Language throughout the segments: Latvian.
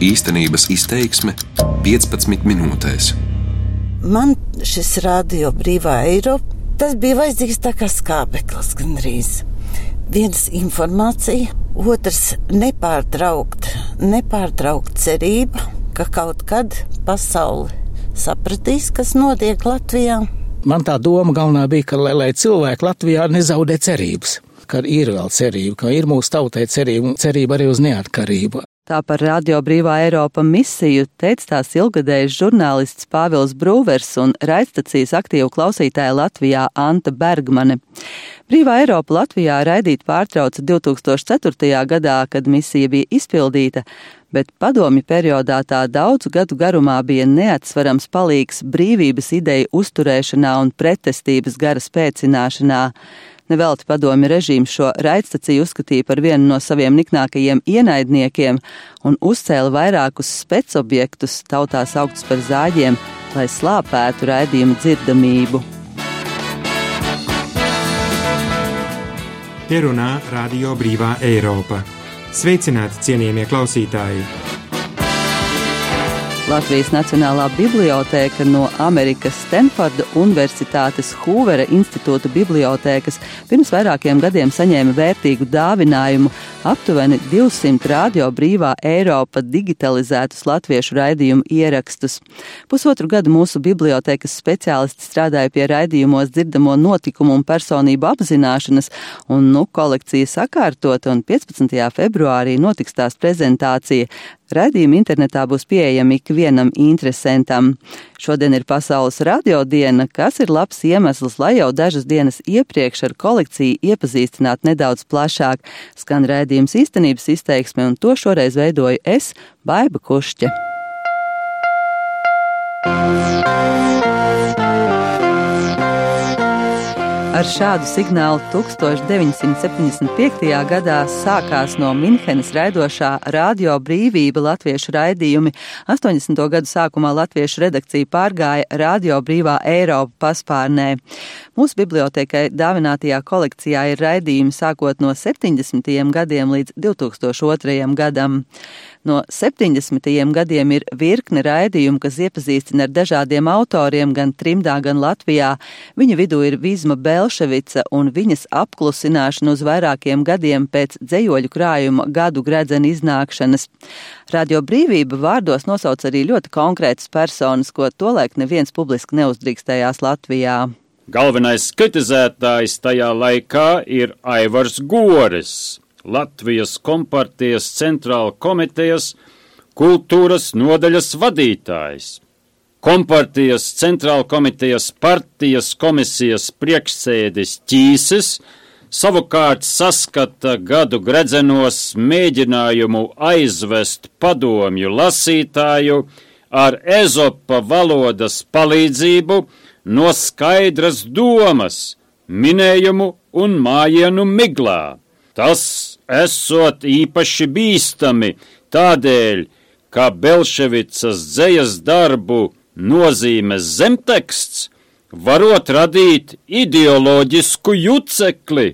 Īstenības izteiksme 15 minūtēs. Man šis radio brīvā Eiropa, tas bija vajadzīgs tā kā skābeklis gandrīz. Viens informācija, otrs nepārtraukt, nepārtraukt cerība, ka kaut kad pasaule sapratīs, kas notiek Latvijā. Man tā doma galvenā bija, ka lai, lai cilvēki Latvijā nezaudē cerības, ka ir vēl cerība, ka ir mūsu tautai cerība, cerība arī uz neatkarību. Tā par Radio Brīvā Eiropa misiju teica tās ilgadējs žurnālists Pāvils Brūvers un raidstacijas aktīvu klausītāja Latvijā Anta Bergmane. Brīvā Eiropa Latvijā raidīt pārtrauca 2004. gadā, kad misija bija izpildīta, bet padomi periodā tā daudzu gadu garumā bija neatsverams palīgs brīvības ideju uzturēšanā un pretestības gara spēcināšanā. Nevelti padomi režīms šo raidstaciju uzskatīja par vienu no saviem niknākajiem ienaidniekiem un uzcēla vairākus specobjektus, tautā sauktus par zāģiem, lai slāpētu raidījumu dzirdamību. Te runā Radio Brīvā Eiropa. Sveicināti, cienījamie klausītāji! Latvijas Nacionālā bibliotēka no Amerikas Stanforda Universitātes Hūvera institūta bibliotēkas pirms vairākiem gadiem saņēma vērtīgu dāvinājumu aptuveni 200 radio brīvā Eiropa digitalizētus latviešu raidījumu ierakstus. Pusotru gadu mūsu bibliotēkas speciālisti strādāja pie raidījumos dzirdamo notikumu un personību apzināšanas, un nu kolekcija sakārtot, un 15. februārī notiks tās prezentācija. Raidījumi internetā būs pieejami ikvienam interesantam. Šodien ir Pasaules radio diena, kas ir labs iemesls, lai jau dažas dienas iepriekš ar kolekciju iepazīstinātu nedaudz plašāk. Skan raidījums īstenības izteiksme, un to šoreiz veidoju es, Baiba Kušķa. Ar šādu signālu 1975. gadā sākās no Minhenes raidošā radio brīvība latviešu raidījumi. 80. gadu sākumā latviešu redakcija pārgāja radio brīvā Eiropa paspārnē. Mūsu bibliotekai dāvinātajā kolekcijā ir raidījumi sākot no 70. gadiem līdz 2002. gadam. No 70. gadiem ir virkne raidījumu, kas iepazīstina ar dažādiem autoriem gan trimdā, gan Latvijā. Viņa vidū ir Vizma Belševica un viņas apklusināšana uz vairākiem gadiem pēc dzējoļu krājuma gadu gredzena iznākšanas. Radio brīvība vārdos nosauc arī ļoti konkrētas personas, ko tolaik neviens publiski neuzdrīkstējās Latvijā. Galvenais kritizētājs tajā laikā ir Aivars Goris Latvijas kompartijas centrāla komitejas kultūras nodaļas vadītājs. Kompartijas centrāla komitejas partijas komisijas priekšsēdis Ķīsis savukārt saskata gadu gredzenos mēģinājumu aizvest padomju lasītāju ar ezopa valodas palīdzību no skaidras domas, minējumu un mājienu miglā. Tas esot īpaši bīstami tādēļ, ka Belševicas dzējas darbu nozīmes zemteksts varot radīt ideoloģisku jucekli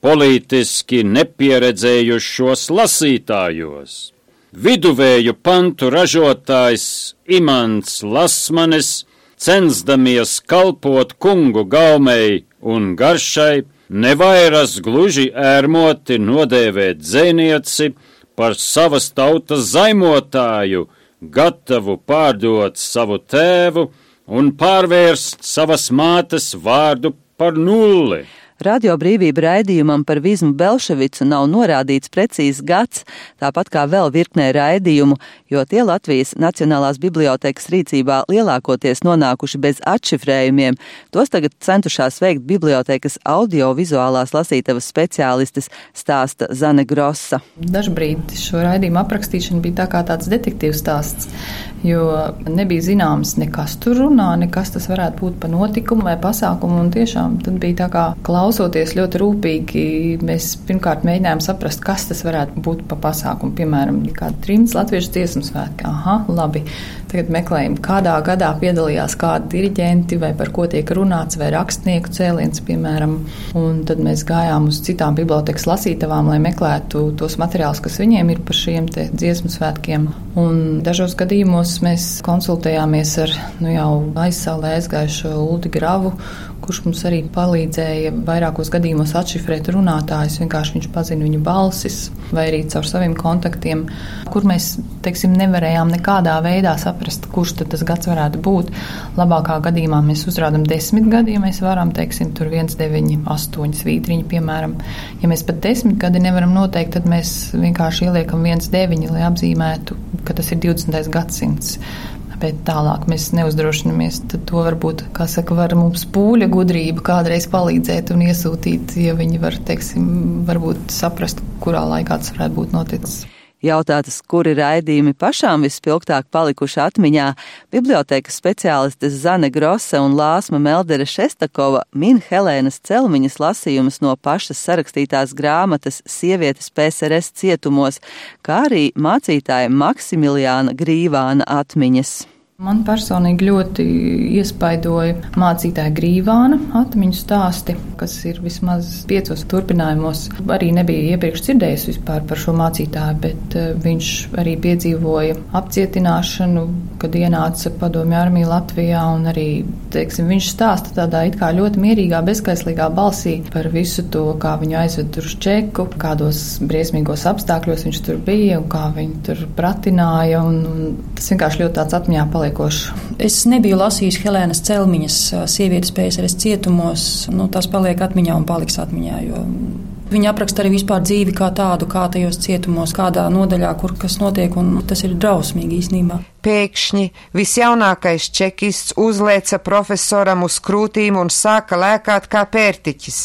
politiski nepieredzējušos lasītājos. Viduvēju pantu ražotājs Imants Lasmanis, censdamies kalpot kungu gaumei un garšai, nevairas gluži ērmoti nodēvēt dzēnieci par savas tautas zaimotāju, gatavu pārdot savu tēvu un pārvērst savas mātes vārdu par nulli. Radio brīvība raidījumam par Vizmu Belševicu nav norādīts precīzs gads, tāpat kā vēl virknē raidījumu, jo tie Latvijas Nacionālās bibliotekas rīcībā lielākoties nonākuši bez atšifrējumiem. Tos tagad centušās veikt bibliotekas audiovizuālās lasītavas speciālistes stāsta Zane Grossa. Dažbrīd šo raidījumu aprakstīšana bija tā kā tāds detektīvs stāsts, jo nebija zināms, nekas tur runā, nekas tas varētu būt pa notikumu vai pasākumu, un tiešām tad bija tā kā klausoties ļoti rūpīgi, mēs pirmkārt mēģinājām saprast, kas tas varētu būt pa pasākumu. Piemēram, kāda trimts latviešu dziesmu svētki. Aha, labi. Tagad meklējam, kādā gadā piedalījās kādi diriģenti, vai par ko tiek runāts, vai rakstnieku cēliens, piemēram. Un tad mēs gājām uz citām bibliotekas lasītavām, lai meklētu tos materiālus, kas viņiem ir par šiem dziesmu svētkiem. Un dažos gadījumos mēs konsultējāmies ar nu, jau aizsālē aizgājušo Uldi Gravu, kurš mums arī palīdzēja vairākos gadījumos atšifrēt runātājus. Vienkārši viņš pazina viņu balsis, vai arī caur saviem kontaktiem, kur mēs teiksim, nevarējām nekādā veidā saprast, kurš tas gads varētu būt. Labākā gadījumā mēs uzrādām desmit gadi, ja mēs varam, teiksim, tur viens, deviņi, astoņi svītriņi, piemēram. Ja mēs pat desmit gadi nevaram noteikt, tad mēs vienkārši ieliekam viens, deviņi, lai apzīmētu, ka tas ir 20. gadsimts bet tālāk mēs neuzdrošinamies. Tad to varbūt, kā saka, var mums pūļa gudrība kādreiz palīdzēt un iesūtīt, ja viņi var, teiksim, varbūt saprast, kurā laikā tas varētu būt noticis. Jautātas, kuri raidījumi pašām vispilgtāk palikuši atmiņā, bibliotekas speciālistes Zane Grosa un Lāsma Meldere Šestakova min Helēnas Celmiņas lasījumus no pašas sarakstītās grāmatas Sievietes PSRS cietumos, kā arī mācītāja Maksimiliāna Grīvāna atmiņas. Man personīgi ļoti iespaidoja mācītāja Grīvāna atmiņu stāsti, kas ir vismaz piecos turpinājumos. Arī nebija iepriekš dzirdējis vispār par šo mācītāju, bet eh, viņš arī piedzīvoja apcietināšanu, kad ienāca padomju armija Latvijā, un arī, teiksim, viņš stāsta tādā it kā ļoti mierīgā, bezskaislīgā balsī par visu to, kā viņu aizved uz Čeku, kādos briesmīgos apstākļos viņš tur bija un kā viņu tur pratināja, un, un tas vienkārši ļoti tāds atmiņā paliek paliekošs. Es nebiju lasījis Helēnas Celmiņas sievietes PSRS cietumos. Nu, tas paliek atmiņā un paliks atmiņā. Viņa apraksta arī vispār dzīvi kā tādu, kā tajos cietumos, kādā nodaļā, kur kas notiek, un tas ir drausmīgi īstenībā. Pēkšņi visjaunākais čekists uzlēca profesoram uz krūtīm un sāka lēkāt kā pērtiķis.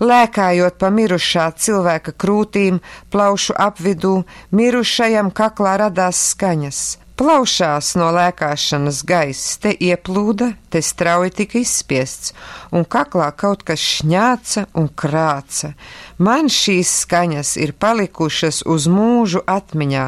Lēkājot pa mirušā cilvēka krūtīm, plaušu apvidū, mirušajam kaklā radās skaņas. Plaušās no lēkāšanas gaiss te ieplūda, te strauji tika izspiests, un kaklā kaut kas šņāca un krāca. Man šīs skaņas ir palikušas uz mūžu atmiņā,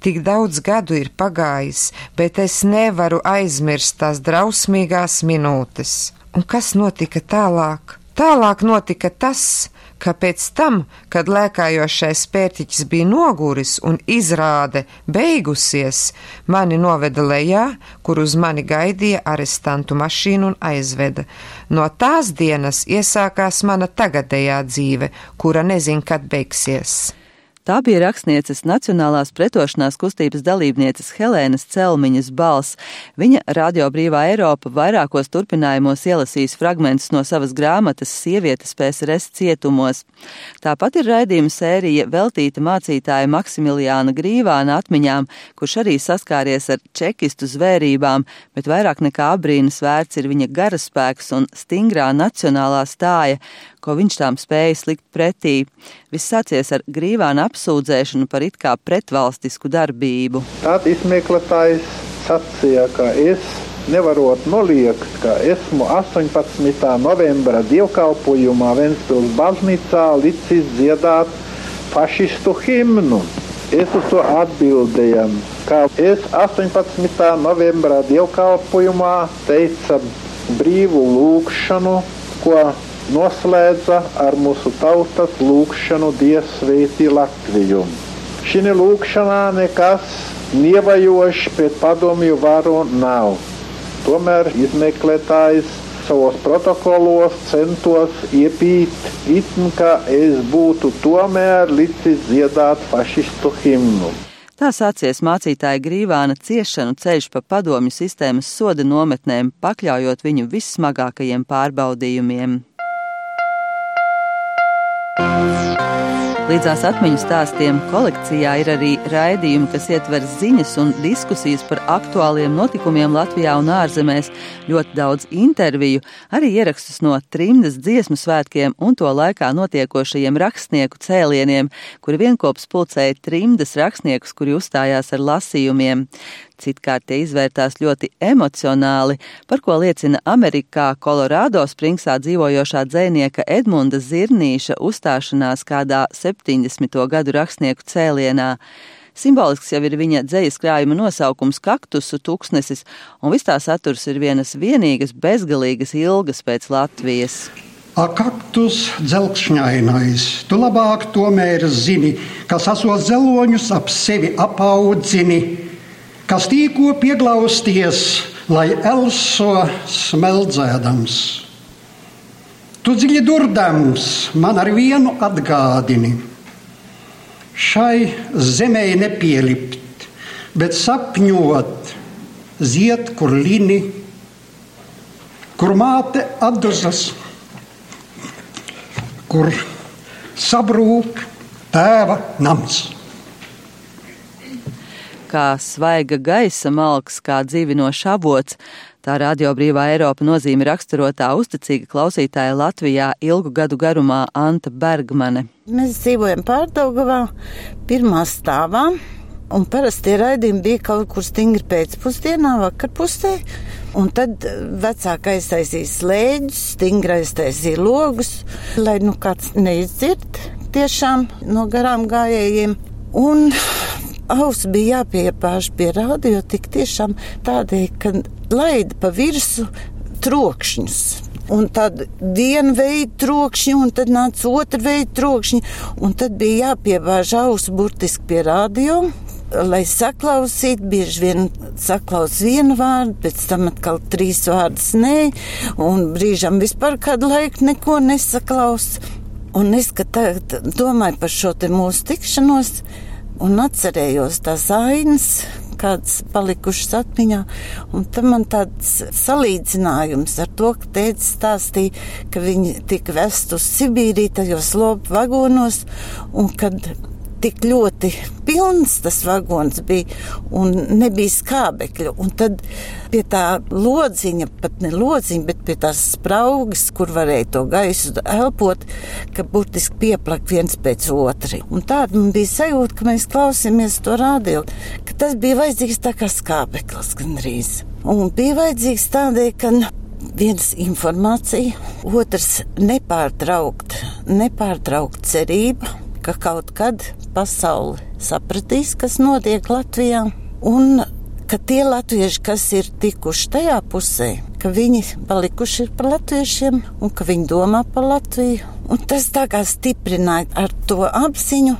tik daudz gadu ir pagājis, bet es nevaru aizmirst tās drausmīgās minūtes. Un kas notika tālāk? Tālāk notika tas, ka pēc tam, kad lēkājošais pērtiķis bija noguris un izrāde beigusies, mani noveda lejā, kur uz mani gaidīja arestantu mašīnu un aizveda. No tās dienas iesākās mana tagadējā dzīve, kura nezin, kad beigsies. Tā bija rakstnieces Nacionālās pretošanās kustības dalībnieces Helēnas Celmiņas balss. Viņa Radio Brīvā Eiropa vairākos turpinājumos ielasīs fragmentus no savas grāmatas Sievietes PSRS cietumos. Tāpat ir raidījuma sērija veltīta mācītāja Maksimiliāna Grīvāna atmiņām, kurš arī saskāries ar čekistu zvērībām, bet vairāk nekā abrīnas vērts ir viņa garaspēks un stingrā nacionālā stāja, ko viņš tām spēja slikt pretī. Viss sācies ar grīvānu apsūdzēšanu par it kā pretvalstisku darbību. Tad izmeklētājs sacīja, ka es nevarot noliegt, ka esmu 18. novembra dievkalpojumā Ventspils baznīcā licis dziedāt fašistu himnu. Es uz to atbildēju, ka es 18. novembrā dievkalpojumā teica brīvu lūgšanu, ko noslēdza ar mūsu tautas lūgšanu Dievsvētī Latviju. Šī lūgšanā nekas nievajošs pret padomju varu nav. Tomēr izmeklētājs savos protokolos centos iepīt, itn, ka es būtu tomēr licis dziedāt fašistu himnu. Tā sācies mācītāja Grīvāna ciešanu ceļš pa padomju sistēmas soda nometnēm, pakļaujot viņu vissmagākajiem pārbaudījumiem. Līdzās atmiņu stāstiem kolekcijā ir arī raidījumi, kas ietver ziņas un diskusijas par aktuāliem notikumiem Latvijā un ārzemēs, ļoti daudz interviju, arī ierakstus no trimdas dziesmu svētkiem un to laikā notiekošajiem rakstnieku cēlieniem, kuri vienkops pulcēja trimdas rakstniekus, kuri uzstājās ar lasījumiem. Citkārt tie izvērtās ļoti emocionāli, par ko liecina Amerikā Kolorādo Springsā dzīvojošā dzēnieka Edmunda Zirnīša uzstāšanās kādā 70. gadu rakstnieku cēlienā. Simbolisks jau ir viņa dzējas krājuma nosaukums kaktusu tuksnesis, un viss tā saturs ir vienas vienīgas bezgalīgas ilgas pēc Latvijas. Akaktus dzelkšņainais, tu labāk tomēr zini, kas asos zeloņus ap sevi apaudzini, kas tīko pieglausties, lai elso smeldzēdams. Tu dziļi durdams man ar vienu atgādini. Šai zemē nepielipt, bet sapņot, ziet, kur lini, kur māte atduzas kur sabrūk tēva nams. Kā svaiga gaisa malks, kā dzīvinošs avots, Tā radio brīvā Eiropa nozīme raksturotā uzticīga klausītāja Latvijā ilgu gadu garumā Anta Bergmane. Mēs dzīvojam Pārdaugavā, pirmā stāvā, un parasti raidījumi bija kaut kur stingri pēcpusdienā, vakarpusē. Un tad vecākais aizsīs slēdzus, stingrais taisīja logus, lai nu kāds neizdzird tiešām no garām gājējiem. Un auss bija jāpiepāž pie rādio tik tiešām tādēļ, ka laida pa virsu trokšņus. Un tad viena veida trokšņi, un tad nāca otra veida trokšņi, un tad bija jāpiebāž ausu burtiski pie rādio, lai saklausītu, bieži vien saklaus vienu vārdu, pēc tam atkal trīs vārdus nē, un brīžam vispār kādu laiku neko nesaklaus. Un es, kad tagad domāju par šo te mūsu tikšanos, un atcerējos tās ainas, kādas palikušas atmiņā. Un tam man tāds salīdzinājums ar to, ka tēvs stāstīja, ka viņi tika vest uz Sibīriju tajos lopu vagonos, un kad tik ļoti pilns tas vagons bija un nebija skābekļu. Un tad pie tā lodziņa, pat ne lodziņa, bet pie tās spraugas, kur varēja to gaisu elpot, ka burtiski pieplak viens pēc otra. Un tāda man bija sajūta, ka mēs klausāmies to radio, ka tas bija vajadzīgs tā kā skābeklis gandrīz. Un bija vajadzīgs tādēļ, ka viens informācija, otrs nepārtraukt, nepārtraukt cerība, ka kaut kad pasaule sapratīs, kas notiek Latvijā, un ka tie latvieši, kas ir tikuši tajā pusē, ka viņi palikuši par latviešiem un ka viņi domā par Latviju. Un tas tā kā stiprināja ar to apziņu,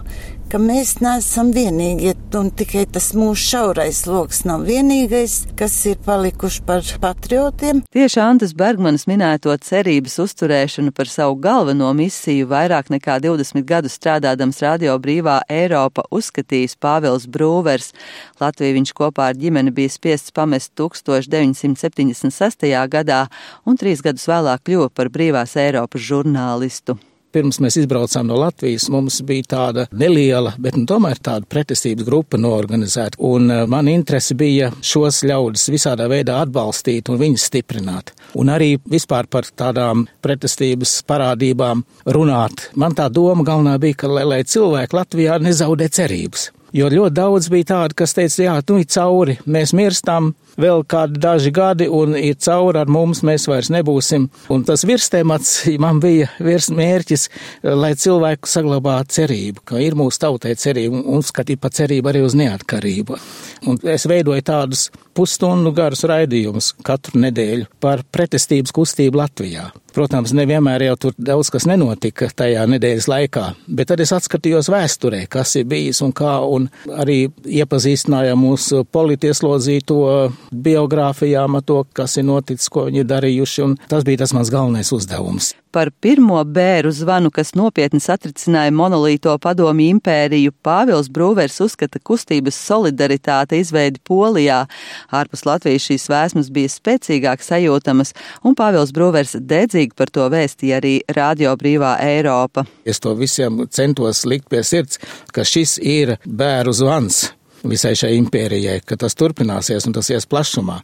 ka mēs neesam vienīgie, un tikai tas mūsu šaurais lokus nav vienīgais, kas ir palikuši par patriotiem. Tieši Antas Bergmanas minēto cerības uzturēšanu par savu galveno misiju vairāk nekā 20 gadu strādādams Radio Brīvā Eiropa uzskatījis Pāvils Brūvers. Latviju viņš kopā ar ģimeni bija spiests pamest 1976. gadā un trīs gadus vēlāk kļuva par Brīvās Eiropas žurnālistu pirms mēs izbraucām no Latvijas, mums bija tāda neliela, bet nu, tomēr tāda pretestības grupa noorganizēta. Un uh, man interese bija šos ļaudis visādā veidā atbalstīt un viņus stiprināt. Un arī vispār par tādām pretestības parādībām runāt. Man tā doma galvenā bija, ka lai, lai cilvēki Latvijā nezaudē cerības. Jo ļoti daudz bija tādu, kas teica, jā, nu ir cauri, mēs mirstam, vēl kādi daži gadi un ir cauri ar mums, mēs vairs nebūsim. Un tas virstemats man bija virs mērķis, lai cilvēku saglabātu cerību, ka ir mūsu tautai cerība un skatīt pa cerību arī uz neatkarību. Un es veidoju tādus pusstundu garus raidījumus katru nedēļu par pretestības kustību Latvijā. Protams, nevienmēr jau tur daudz kas nenotika tajā nedēļas laikā, bet tad es atskatījos vēsturē, kas ir bijis un kā, un arī iepazīstinājām mūsu politieslodzīto biogrāfijām ar to, kas ir noticis, ko viņi ir darījuši, un tas bija tas mans galvenais uzdevums par pirmo bēru zvanu, kas nopietni satricināja monolīto padomi impēriju, Pāvils Brūvers uzskata kustības solidaritāte izveidi Polijā. Ārpus Latvijas šīs vēsmas bija spēcīgāk sajūtamas, un Pāvils Brūvers dedzīgi par to vēstīja arī Radio Brīvā Eiropa. Es to visiem centos likt pie sirds, ka šis ir bēru zvans visai šai impērijai, ka tas turpināsies un tas ies plašumā.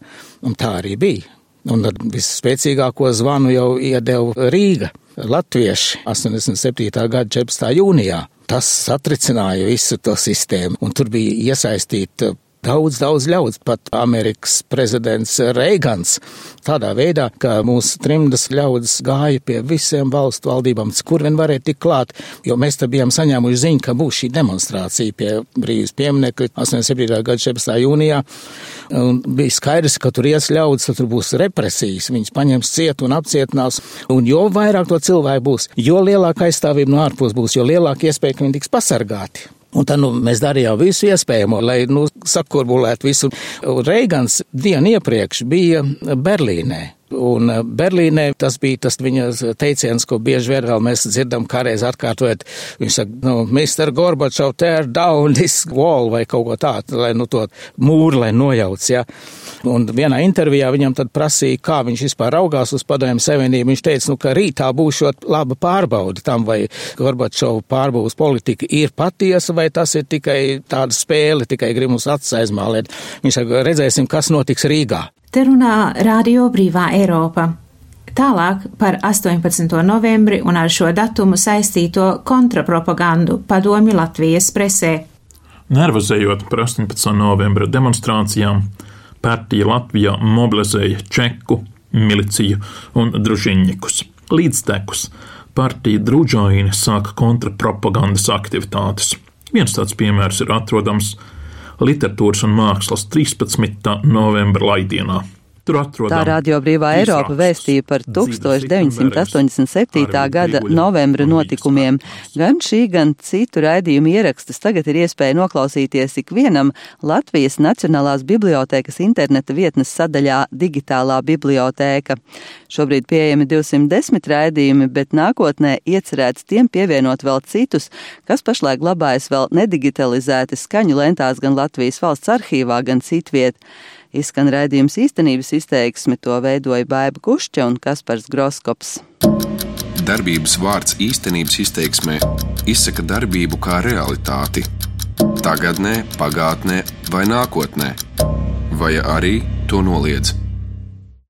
Un tā arī bija. Un tad visspēcīgāko zvanu jau iedeva Rīga. Latvieši 87. gada 14. jūnijā. Tas satricināja visu to sistēmu, un tur bija iesaistīta daudz, daudz ļauds, pat Amerikas prezidents Reigans. Tādā veidā, ka mūsu trimdas ļaudis gāja pie visiem valstu valdībām, kur vien varēja tik klāt, jo mēs te bijām saņēmuši ziņu, ka būs šī demonstrācija pie brīvības pieminekļa 87. gada 14. jūnijā. Un bija skaidrs, ka tur ies ļaudis, tad tur būs represijas, viņas paņems ciet un apcietinās. Un jo vairāk to cilvēku būs, jo lielāka aizstāvība no ārpus būs, jo lielāka iespēja, ka viņi tiks pasargāti. Un tad nu, mēs darījām visu iespējamo, lai nu, sakurbulētu visu. Reigans dienu iepriekš bija Berlīnē. Un eh, Berlīnē tas bija tas viņa teiciens, ko bieži vien vēl mēs dzirdam, kādreiz atkārtojot. Viņš saka, nu, Mr. Gorbačov, tear down this wall vai kaut ko tādu, lai nu to mūru, lai nojauc, ja. Un vienā intervijā viņam tad prasīja, kā viņš vispār raugās uz padomju savienību. Viņš teica, nu, ka rītā būšot laba pārbauda tam, vai Gorbačova pārbūves politika ir patiesa, vai tas ir tikai tāda spēle, tikai grib mums acis aizmālēt. Viņš saka, redzēsim, kas notiks Rīgā. Te runā Radio Brīvā Eiropa. Tālāk par 18. novembri un ar šo datumu saistīto kontrapropagandu padomju Latvijas presē. Nervozējot par 18. novembra demonstrācijām, partija Latvijā mobilizēja čeku, miliciju un družiņņikus. Līdztekus partija Druģaini sāka kontrapropagandas aktivitātes. Viens tāds piemērs ir atrodams literatūras un mākslas 13. novembra laidienā. Tā Radio Brīvā Eiropa vēstīja par 1987. gada novembra notikumiem. Gan šī, gan citu raidījumu ierakstus tagad ir iespēja noklausīties ikvienam Latvijas Nacionālās bibliotēkas interneta vietnes sadaļā Digitālā bibliotēka. Šobrīd pieejami 210 raidījumi, bet nākotnē iecerēts tiem pievienot vēl citus, kas pašlaik glabājas vēl nedigitalizēti skaņu lentās gan Latvijas valsts arhīvā, gan citviet. Izskan raidījums īstenības izteiksmi, to veidoja Baiba Kušķa un Kaspars Groskops. Darbības vārds īstenības izteiksmē izsaka darbību kā realitāti. Tagatnē, pagātnē vai nākotnē, vai arī to noliedz.